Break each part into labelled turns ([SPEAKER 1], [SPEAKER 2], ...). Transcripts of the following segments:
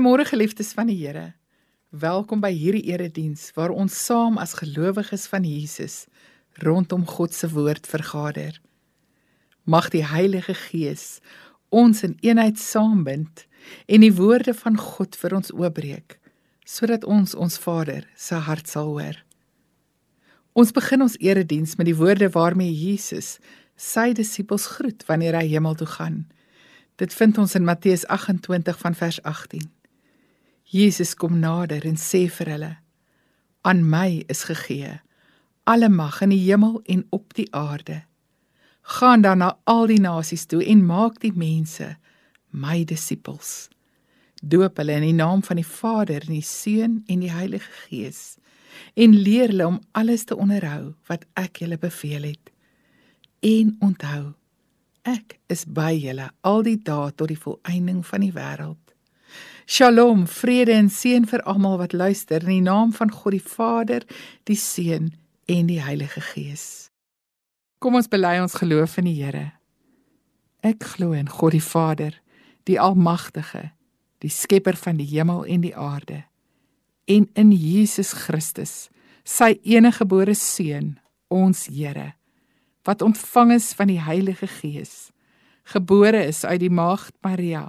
[SPEAKER 1] Goeiemôre geliefdes van die Here. Welkom by hierdie erediens waar ons saam as gelowiges van Jesus rondom God se woord vergader. Mag die Heilige Gees ons in eenheid saambind en die woorde van God vir ons oopbreek sodat ons ons Vader se hart sal hoor. Ons begin ons erediens met die woorde waarmee Jesus sy disippels groet wanneer hy hemel toe gaan. Dit vind ons in Matteus 28 van vers 18. Jesus kom nader en sê vir hulle: "Aan my is gegee alle mag in die hemel en op die aarde. Gaan dan na al die nasies toe en maak die mense my disippels. Doop hulle in die naam van die Vader en die Seun en die Heilige Gees en leer hulle om alles te onderhou wat ek julle beveel het. En onthou Ek is by julle al die dae tot die volëinding van die wêreld. Shalom, vrede en seën vir almal wat luister in die naam van God die Vader, die Seun en die Heilige Gees. Kom ons bely ons geloof in die Here. Ek glo in God die Vader, die Almagtige, die Skepper van die hemel en die aarde, en in Jesus Christus, sy enige gebore seun, ons Here wat ontvang is van die Heilige Gees, gebore is uit die maagd Maria,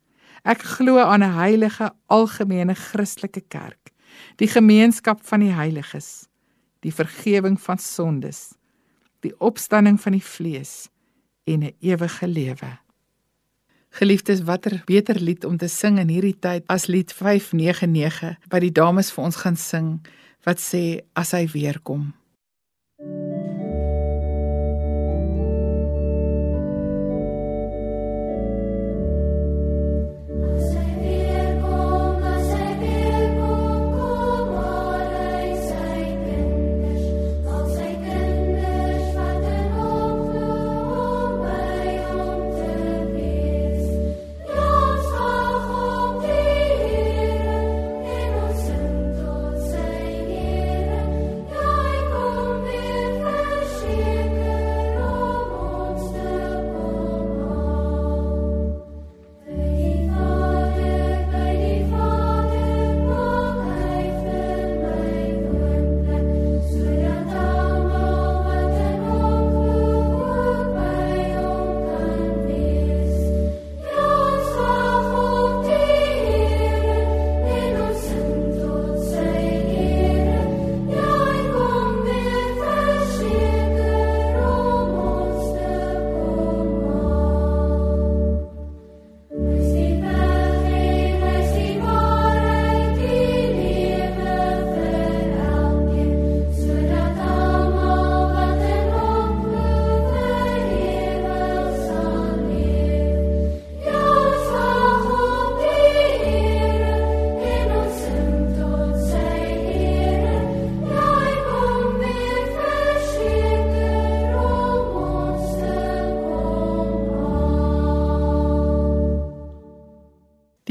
[SPEAKER 1] Ek glo aan 'n heilige algemene Christelike kerk, die gemeenskap van die heiliges, die vergifnis van sondes, die opstanding van die vlees en 'n ewige lewe. Geliefdes, watter beter lied om te sing in hierdie tyd as lied 599 wat die dames vir ons gaan sing wat sê as hy weer kom.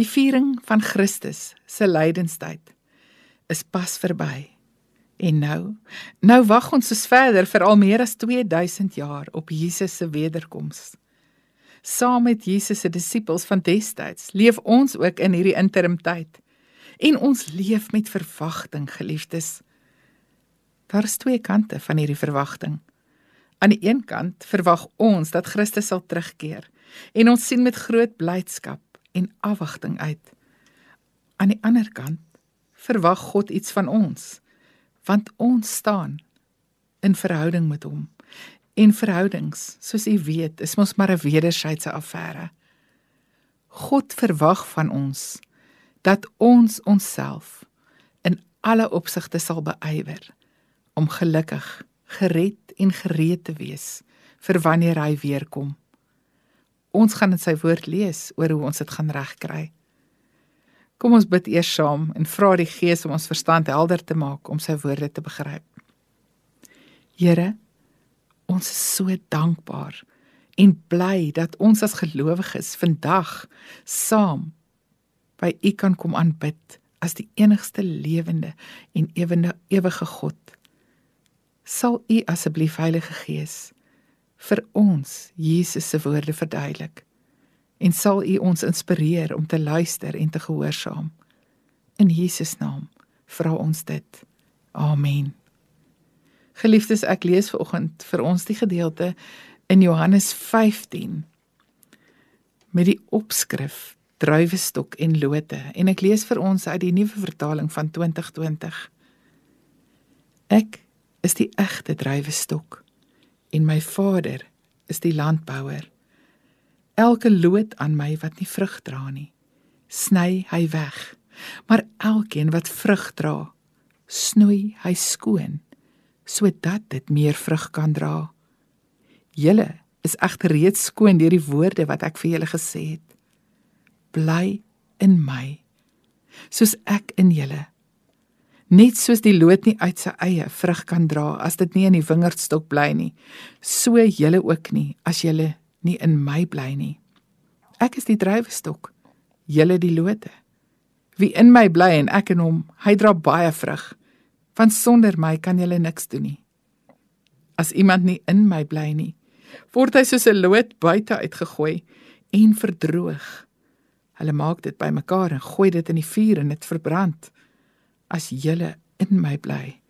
[SPEAKER 1] Die viering van Christus se lydenstyd is pas verby. En nou, nou wag ons soos verder vir al meer as 2000 jaar op Jesus se wederkoms. Saam met Jesus se disippels van destyds leef ons ook in hierdie interim tyd. En ons leef met verwagting, geliefdes. Daar is twee kante van hierdie verwagting. Aan die een kant verwag ons dat Christus sal terugkeer en ons sien met groot blydskap en afwagting uit. Aan die ander kant verwag God iets van ons, want ons staan in verhouding met hom. En verhoudings, soos u weet, is mos maar 'n wederwysige affære. God verwag van ons dat ons onsself in alle opsigte sal beywer om gelukkig, gered en gereed te wees vir wanneer hy weer kom. Ons gaan in sy woord lees oor hoe ons dit gaan regkry. Kom ons bid eers saam en vra die Gees om ons verstand helder te maak om sy woorde te begryp. Here, ons is so dankbaar en bly dat ons as gelowiges vandag saam by U kan kom aanbid as die enigste lewende en ewende ewige God. Sal U asseblief Heilige Gees vir ons Jesus se woorde verduidelik en sal U ons inspireer om te luister en te gehoorsaam. In Jesus naam vra ons dit. Amen. Geliefdes, ek lees vanoggend vir ons die gedeelte in Johannes 15 met die opskrif druiwestok en lote en ek lees vir ons uit die nuwe vertaling van 2020 Ek is die egte druiwestok en my Vader is die landbouer Elke loot aan my wat nie vrug dra nie sny hy weg. Maar elkeen wat vrug dra snoei hy skoon sodat dit meer vrug kan dra. Julle is egter reeds skoon deur die woorde wat ek vir julle gesê het. Bly in my soos ek in julle net soos die loot nie uit sy eie vrug kan dra as dit nie in die wingerdstok bly nie so julle ook nie as julle nie in my bly nie. Ek is die druiwestok julle die lote. Wie in my bly en ek in hom hy dra baie vrug want sonder my kan julle niks doen nie. As iemand nie in my bly nie word hy soos 'n loot buite uitgegooi en verdroog. Hulle maak dit bymekaar en gooi dit in die vuur en dit verbrand. As julle in my bly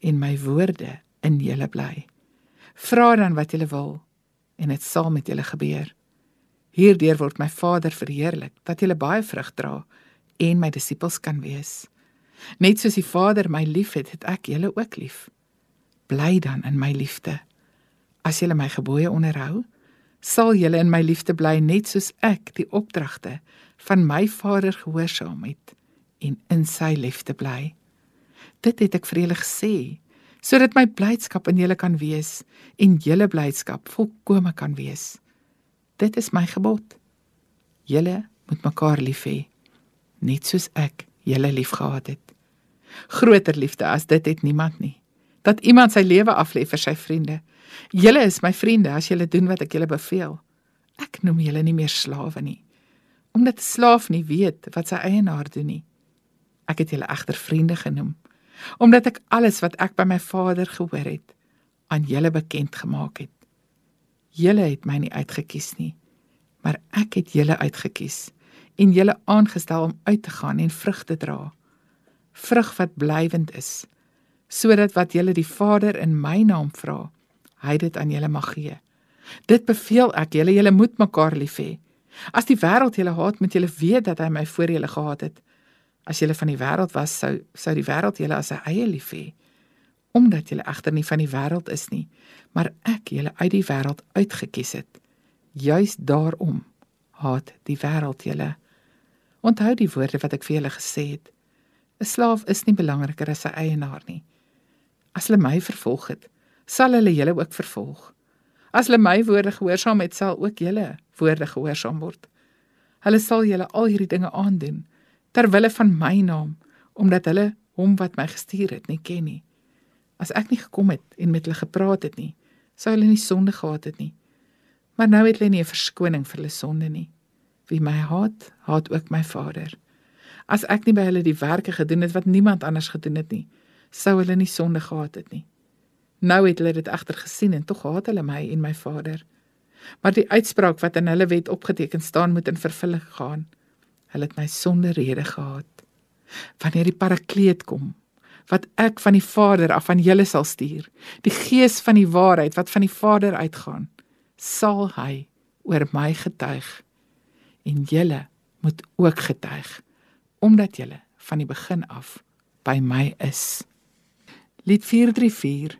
[SPEAKER 1] en my woorde in julle bly. Vra dan wat julle wil en dit sal met julle gebeur. Hierdeur word my Vader verheerlik dat julle baie vrug dra en my disippels kan wees. Net soos die Vader my liefhet, het ek julle ook lief. Bly dan in my liefde. As julle my gebooie onderhou, sal julle in my liefde bly net soos ek die opdragte van my Vader gehoorsaam het en in sy liefde bly. Dit het ek vir julle gesê sodat my blydskap in julle kan wees en julle blydskap volkome kan wees. Dit is my gebod. Julle moet mekaar lief hê net soos ek julle liefgehad het. Groter liefde as dit het niemand nie. Dat iemand sy lewe aflê vir sy vriende. Julle is my vriende as julle doen wat ek julle beveel. Ek noem julle nie meer slawe nie, omdat 'n slaaf nie weet wat sy eienaar doen nie. Ek het julle egter vriende genoem, omdat ek alles wat ek by my Vader gehoor het, aan julle bekend gemaak het. Julle het my nie uitgekies nie, maar ek het julle uitgekies en julle aangestel om uit te gaan en vrug te dra. Vrug wat blywend is, sodat wat julle die Vader in my naam vra, hy dit aan julle mag gee. Dit beveel ek julle, julle moet mekaar lief hê. As die wêreld julle haat, moet julle weet dat hy my voor julle gehaat het. As julle van die wêreld was, sou sou die wêreld julle as sy eie lief hê. Omdat julle egter nie van die wêreld is nie, maar ek julle uit die wêreld uitgekies het. Juis daarom haat die wêreld julle. Onthou die woorde wat ek vir julle gesê het. 'n Slaaf is nie belangriker as sy eienaar nie. As hulle my vervolg het, sal hulle julle ook vervolg. As hulle my woorde gehoorsaam het, sal ook julle woorde gehoorsaam word. Hulle sal julle al hierdie dinge aandoen ter wille van my naam, omdat hulle hom wat my gestuur het nie ken nie. As ek nie gekom het en met hulle gepraat het nie, sou hulle nie sonde gehad het nie. Maar nou het hulle nie 'n verskoning vir hulle sonde nie. Wie my haat, haat ook my Vader. As ek nie by hulle die werke gedoen het wat niemand anders gedoen het nie, sou hulle nie sonde gehad het nie. Nou het hulle dit egter gesien en tog haat hulle my en my Vader. Maar die uitspraak wat in hulle wet opgeteken staan moet in vervulling gaan. Hulle het my sonder rede gehaat. Wanneer die Parakleet kom, wat ek van die Vader af aan julle sal stuur, die Gees van die waarheid wat van die Vader uitgaan, sal hy oor my getuig. En julle moet ook getuig omdat julle van die begin af by my is. Lied 434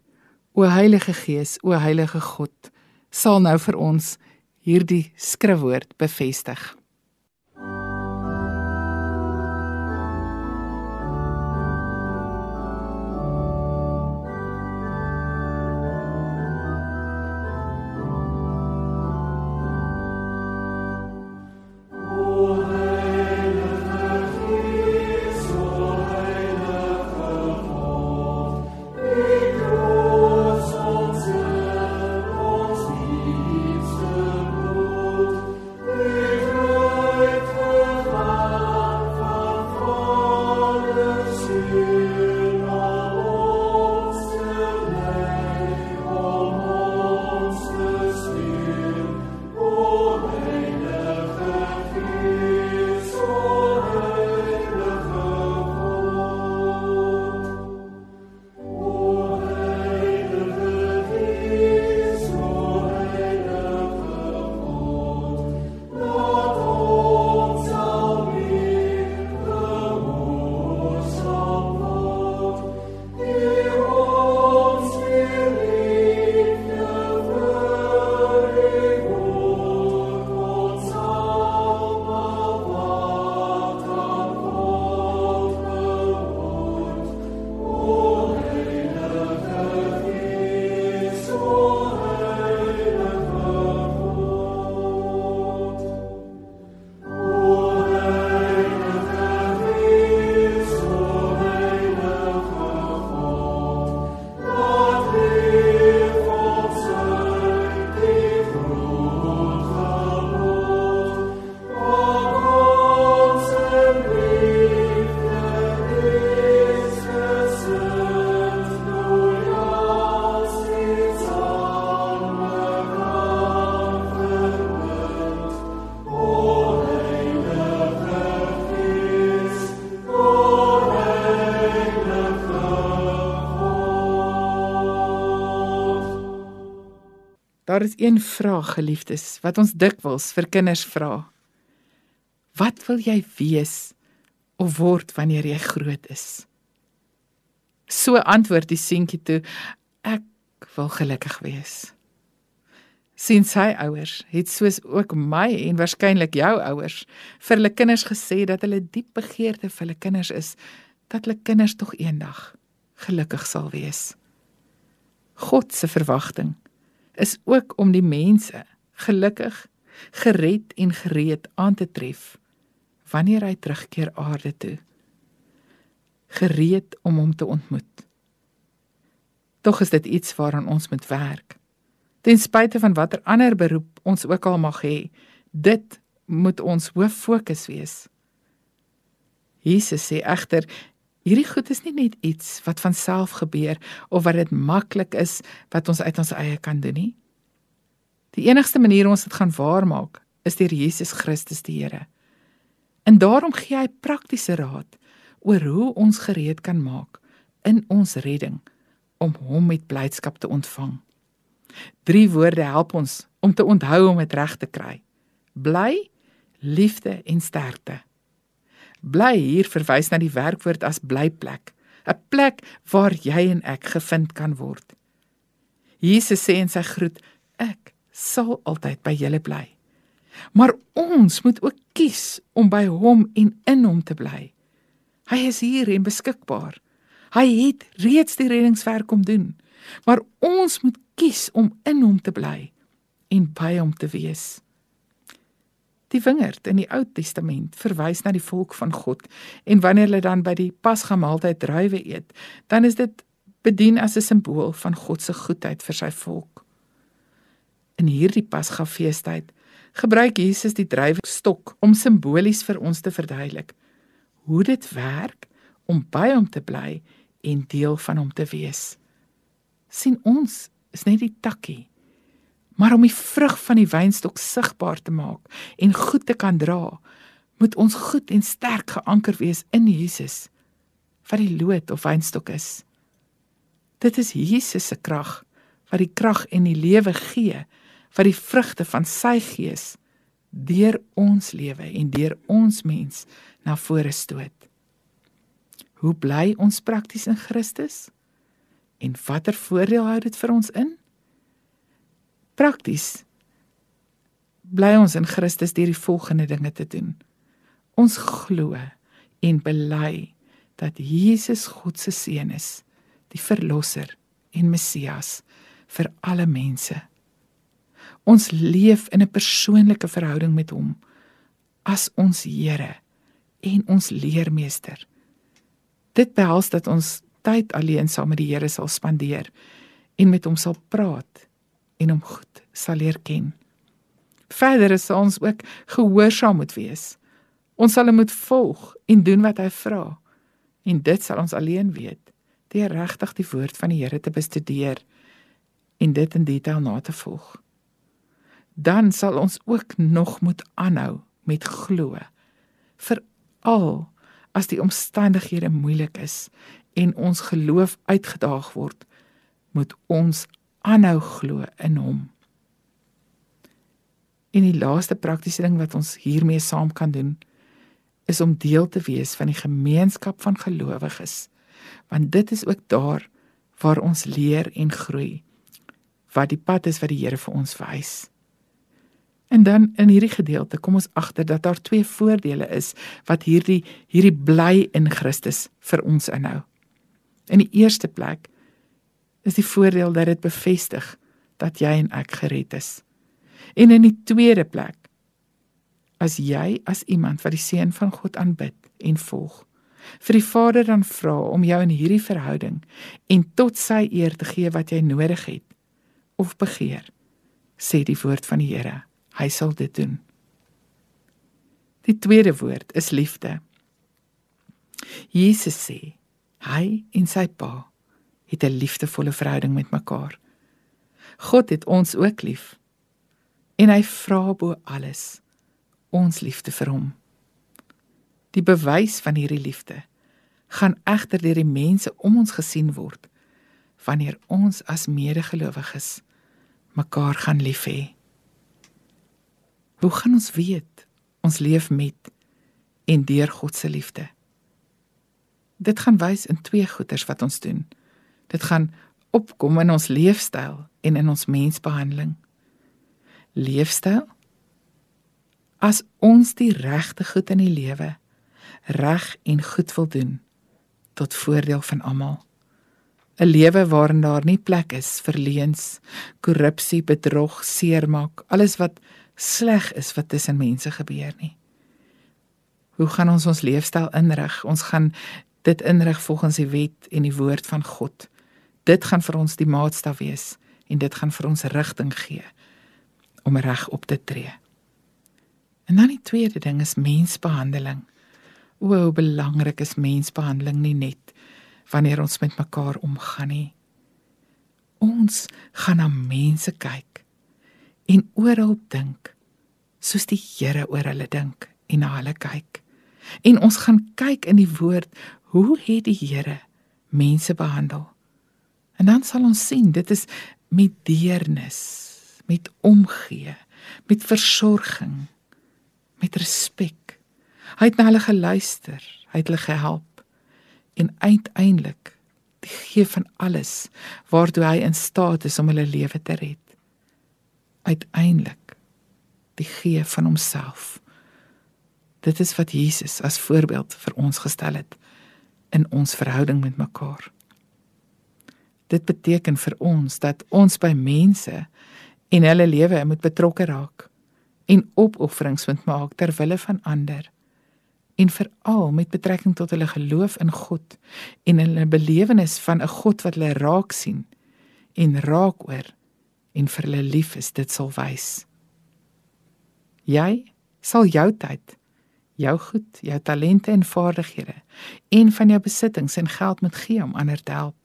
[SPEAKER 1] O Heilige Gees, o Heilige God, sal nou vir ons hierdie skrifwoord bevestig. Daar is een vraag, geliefdes, wat ons dikwels vir kinders vra. Wat wil jy wees of word wanneer jy groot is? So antwoord die seentjie toe: Ek wil gelukkig wees sien sy ouers het soos ook my en waarskynlik jou ouers vir hulle kinders gesê dat hulle diep begeerte vir hulle kinders is dat hulle kinders tog eendag gelukkig sal wees. God se verwagting is ook om die mense gelukkig, gered en gereed aan te tref wanneer hy terugkeer aarde toe. Gereed om hom te ontmoet. Tog is dit iets waaraan ons moet werk. Ten spyte van watter ander beroep ons ook al mag hê, dit moet ons hoof fokus wees. Jesus sê egter hierdie goed is nie net iets wat van self gebeur of wat dit maklik is wat ons uit ons eie kan doen nie. Die enigste manier ons dit gaan waarmaak is deur Jesus Christus die Here. En daarom gee hy praktiese raad oor hoe ons gereed kan maak in ons redding om hom met blydskap te ontvang. Drie woorde help ons om te onthou om dit reg te kry. Bly, liefde en sterkte. Bly hier verwys na die werkwoord as blyplek, 'n plek waar jy en ek gevind kan word. Jesus sê in sy groet: Ek sal altyd by julle bly. Maar ons moet ook kies om by hom en in hom te bly. Hy is hier en beskikbaar. Hy het reeds die reddingswerk kom doen. Maar ons moet kies om in hom te bly en by hom te wees. Die wingerd in die Ou Testament verwys na die volk van God en wanneer hulle dan by die Pasga-maaltyd druiwe eet, dan is dit bedien as 'n simbool van God se goedheid vir sy volk. In hierdie Pasga-feestyd gebruik Jesus die druiwestok om simbolies vir ons te verduidelik hoe dit werk om by hom te bly en deel van hom te wees sien ons is net die takkie. Maar om die vrug van die wynstok sigbaar te maak en goed te kan dra, moet ons goed en sterk geanker wees in Jesus wat die loot of wynstok is. Dit is Jesus se krag wat die krag en die lewe gee wat die vrugte van sy gees deur ons lewe en deur ons mens na vore stoot. Hoe bly ons prakties in Christus? En watter voordeel hou dit vir ons in? Prakties bly ons in Christus deur die volgende dinge te doen. Ons glo en bely dat Jesus God se seun is, die verlosser en Messias vir alle mense. Ons leef in 'n persoonlike verhouding met hom as ons Here en ons leermeester. Dit behels dat ons tyd alleen saam met die Here sal spandeer en met hom sal praat en hom goed sal leer ken. Verder is ons ook gehoorsaam moet wees. Ons sal hom moet volg en doen wat hy vra. En dit sal ons alleen weet deur regtig die woord van die Here te bestudeer en dit in detail na te volg. Dan sal ons ook nog moet aanhou met glo. Veral as die omstandighede moeilik is en ons geloof uitgedaag word, moet ons aanhou glo in hom. En die laaste praktiese ding wat ons hiermee saam kan doen, is om deel te wees van die gemeenskap van gelowiges, want dit is ook daar waar ons leer en groei wat die pad is wat die Here vir ons wys. En dan in hierdie gedeelte kom ons agter dat daar twee voordele is wat hierdie hierdie bly in Christus vir ons inhou. In die eerste plek is die voordeel dat dit bevestig dat jy en ek gered is. En in die tweede plek as jy as iemand wat die seun van God aanbid en volg, vir die Vader dan vra om jou in hierdie verhouding en tot sy eer te gee wat jy nodig het of begeer, sê die woord van die Here, hy sal dit doen. Die tweede woord is liefde. Jesus sê Hy en sy pa het 'n liefdevolle verhouding met mekaar. God het ons ook lief. En hy vra bo alles ons liefde vir hom. Die bewys van hierdie liefde gaan egter deur die mense om ons gesien word wanneer ons as medegelowiges mekaar gaan lief hê. Hoe gaan ons weet ons leef met en deur God se liefde? Dit gaan wys in twee goeters wat ons doen. Dit gaan opkom in ons leefstyl en in ons mensbehandeling. Leefstyl As ons die regte goed in die lewe reg en goed wil doen tot voordeel van almal 'n lewe waarin daar nie plek is vir leuns, korrupsie, bedrog, seermaak, alles wat sleg is wat tussen mense gebeur nie. Hoe gaan ons ons leefstyl inrig? Ons gaan dit inrig volgens die wet en die woord van God. Dit gaan vir ons die maatstaf wees en dit gaan vir ons rigting gee om reg op te tree. En dan die tweede ding is mensbehandeling. O, hoe belangrik is mensbehandeling nie net wanneer ons met mekaar omgaan nie. Ons gaan na mense kyk en oral dink soos die Here oor hulle dink en na hulle kyk. En ons gaan kyk in die woord hoe het die Here mense behandel. En dan sal ons sien dit is met deernis, met omgee, met versorging, met respek. Hy het na hulle geluister, hy het hulle gehelp en uiteindelik die gee van alles waartoe hy in staat is om hulle lewe te red. Uiteindelik die gee van homself. Dit is wat Jesus as voorbeeld vir ons gestel het in ons verhouding met mekaar. Dit beteken vir ons dat ons by mense en hulle lewe moet betrokke raak en opofferings moet maak ter wille van ander en veral met betrekking tot hulle geloof in God en hulle belewenis van 'n God wat hulle raak sien en raak oor en vir hulle lief is dit sal wys. Jy sal jou tyd, jou goed, jou talente en vaardighede en van jou besittings en geld moet gee om ander te help.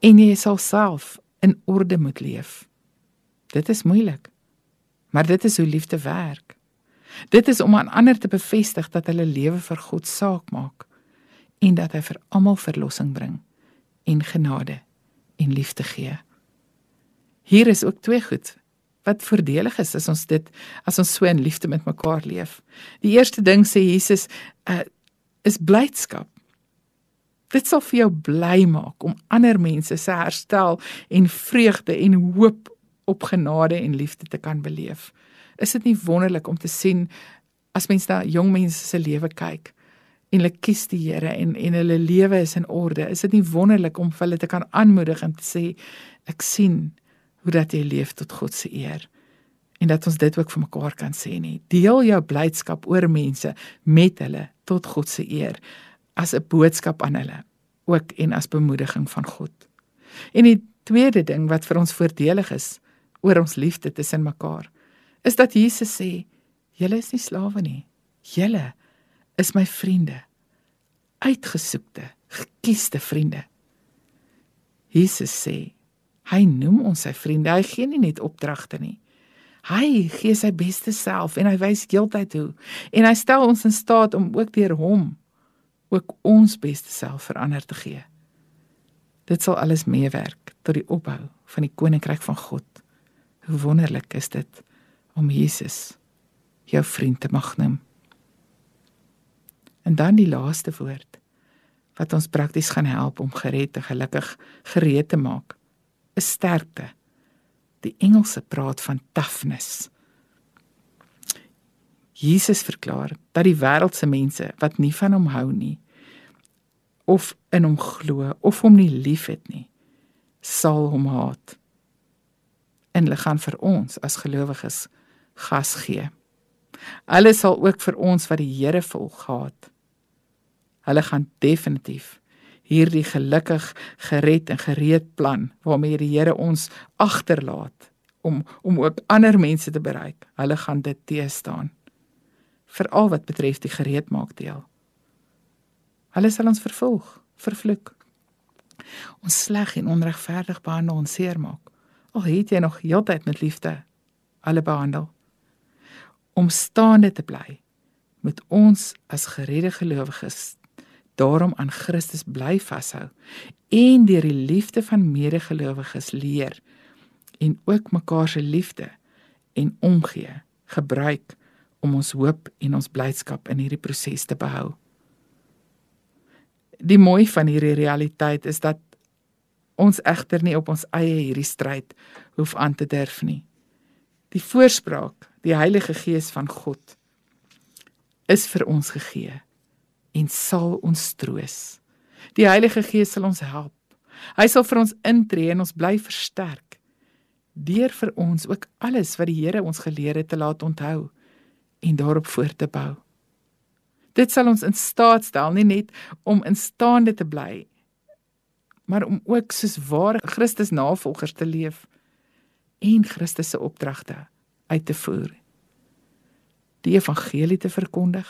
[SPEAKER 1] En jy sal self in orde moet leef. Dit is moeilik. Maar dit is hoe liefde werk. Dit is om aan ander te bevestig dat hulle lewe vir God saak maak en dat hy vir almal verlossing bring en genade en liefde gee. Hier is ook twee goed wat voordelig is as ons dit as ons so in liefde met mekaar leef. Die eerste ding sê Jesus uh, is blydskap. Dit sal vir jou bly maak om ander mense se herstel en vreugde en hoop op genade en liefde te kan beleef is dit nie wonderlik om te sien as mens na jong mense se lewe kyk en hulle kies die Here en en hulle lewe is in orde. Is dit nie wonderlik om hulle te kan aanmoedig en te sê ek sien hoe dat jy leef tot God se eer en dat ons dit ook vir mekaar kan sê nie. Deel jou blydskap oor mense met hulle tot God se eer as 'n boodskap aan hulle ook en as bemoediging van God. En die tweede ding wat vir ons voordelig is oor ons liefde tussen mekaar is dat Jesus sê: "Julle is nie slawe nie. Julle is my vriende. Uitgesoekte, gekiesde vriende." Jesus sê: Hy noem ons sy vriende. Hy gee nie net opdragte nie. Hy gee sy beste self en hy wys heeltyd hoe. En hy stel ons in staat om ook deur hom ook ons beste self verander te gee. Dit sal alles meewerk tot die opbou van die koninkryk van God. Hoe wonderlik is dit om Jesus jou vriend te mag noem. En dan die laaste woord wat ons prakties gaan help om gered en gelukkig gereed te maak, is sterkte. Die Engelse praat van toughness. Jesus verklaar dat die wêreldse mense wat nie van hom hou nie of in hom glo of hom nie liefhet nie, sal hom haat. En hulle gaan vir ons as gelowiges gas gee. Hulle sal ook vir ons wat die Here volg haat. Hulle gaan definitief hierdie gelukkig gered en gereed plan waarmee die Here ons agterlaat om om ook ander mense te bereik. Hulle gaan dit teestaan. Veral wat betref die gereedmaak deel. Hulle sal ons vervolg, vervloek. Ons sleg en onregverdig behandel en seermaak. Al het jy nog heeltyd met liefde alle behandel om staande te bly moet ons as geredde gelowiges daarom aan Christus bly vashou en deur die liefde van medegelowiges leer en ook mekaar se liefde en omgee gebruik om ons hoop en ons blydskap in hierdie proses te behou. Die mooi van hierdie realiteit is dat ons egter nie op ons eie hierdie stryd hoef aan te durf nie. Die voorspraak, die Heilige Gees van God is vir ons gegee en sal ons troos. Die Heilige Gees sal ons help. Hy sal vir ons intree en ons bly versterk deur vir ons ook alles wat die Here ons geleer het te laat onthou en daarop voort te bou. Dit sal ons in staat stel nie net om in staande te bly maar om ook soos ware Christus navolgers te leef en Christus se opdragte uit te voer. Die evangelie te verkondig,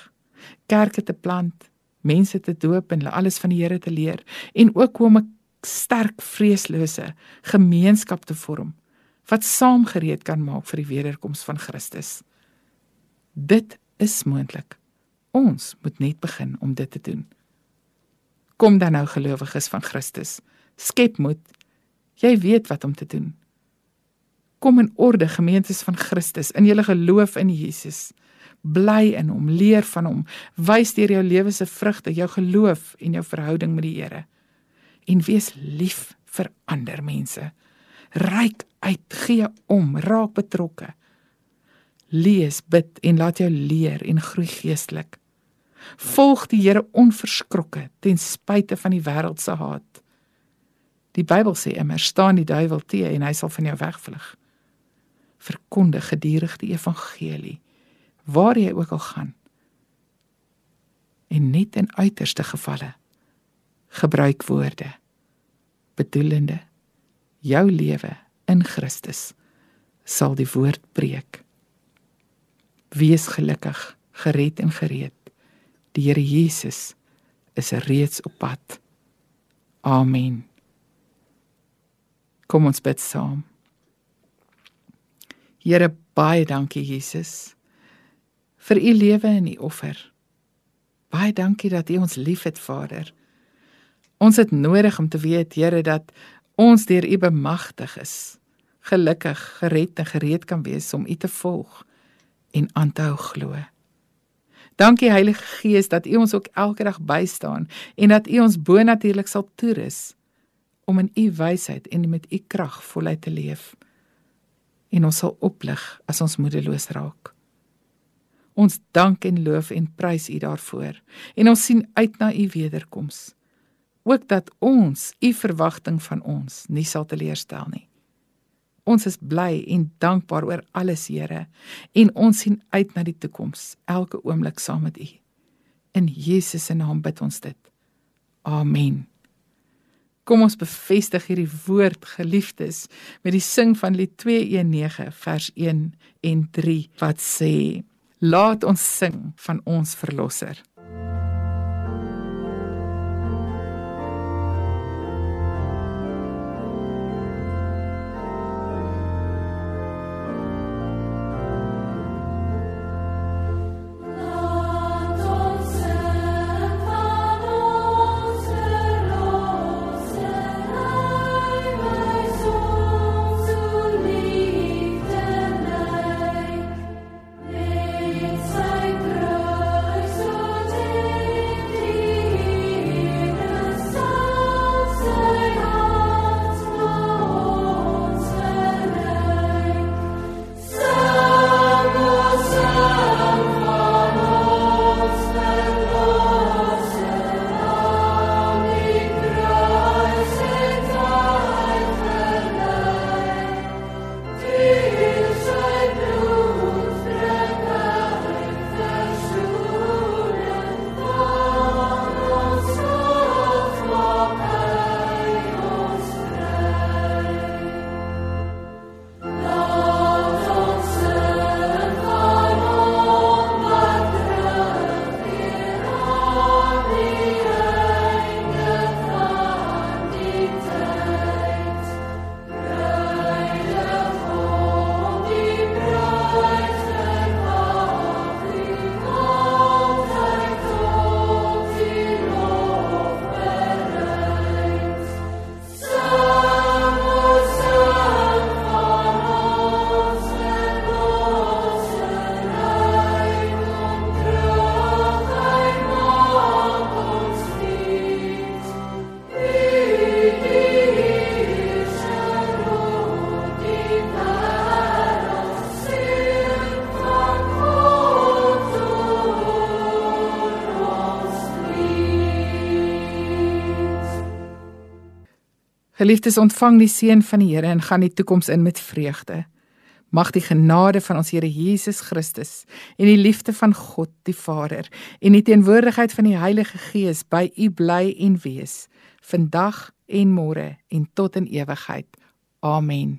[SPEAKER 1] kerke te plant, mense te doop en hulle alles van die Here te leer en ook om 'n sterk vreeslose gemeenskap te vorm wat saamgereed kan maak vir die wederkoms van Christus. Dit is moontlik. Ons moet net begin om dit te doen. Kom dan nou gelowiges van Christus. Skep moed. Jy weet wat om te doen. Kom in orde gemeentes van Christus in julle geloof in Jesus. Bly in hom, leer van hom, wys deur jou lewe se vrugte, jou geloof en jou verhouding met die Here. En wees lief vir ander mense. Ryk uit, gee om, raak betrokke. Lees, bid en laat jou leer en groei geestelik. Volg die Here onverskrokke ten spyte van die wêreld se haat. Die Bybel sê immer staan die duiwel te en hy sal van jou wegvlug. Verkondig gedurig die evangelie waar jy ook al gaan. En net in uiterste gevalle gebruik woorde bedoelende jou lewe in Christus sal die woord preek. Wees gelukkig, gered en gereed. Die Here Jesus is reeds op pad. Amen. Kom ons bid saam. Here, baie dankie Jesus vir u lewe en u offer. Baie dankie dat u ons liefhet, Vader. Ons het nodig om te weet, Here, dat ons deur u bemagtig is, gelukkig, gered en gereed kan wees om u te volg en aan te hou glo. Dankie Heilige Gees dat U ons ook elke dag bystaan en dat U ons bonatuurlik sal toerus om in U wysheid en met U krag voluit te leef. En ons sal oplig as ons moedeloos raak. Ons dank en loof en prys U daarvoor en ons sien uit na U wederkoms. Ook dat ons U verwagting van ons nie sal teleurstel nie. Ons is bly en dankbaar oor alles, Here, en ons sien uit na die toekoms, elke oomblik saam met U. In Jesus se naam bid ons dit. Amen. Kom ons bevestig hierdie woord, geliefdes, met die sing van Lied 219 vers 1 en 3 wat sê: Laat ons sing van ons verlosser. Geliefdes, ontvang die seën van die Here en gaan die toekoms in met vreugde. Mag die genade van ons Here Jesus Christus en die liefde van God die Vader en die teenwoordigheid van die Heilige Gees by u bly en wees vandag en môre en tot in ewigheid. Amen.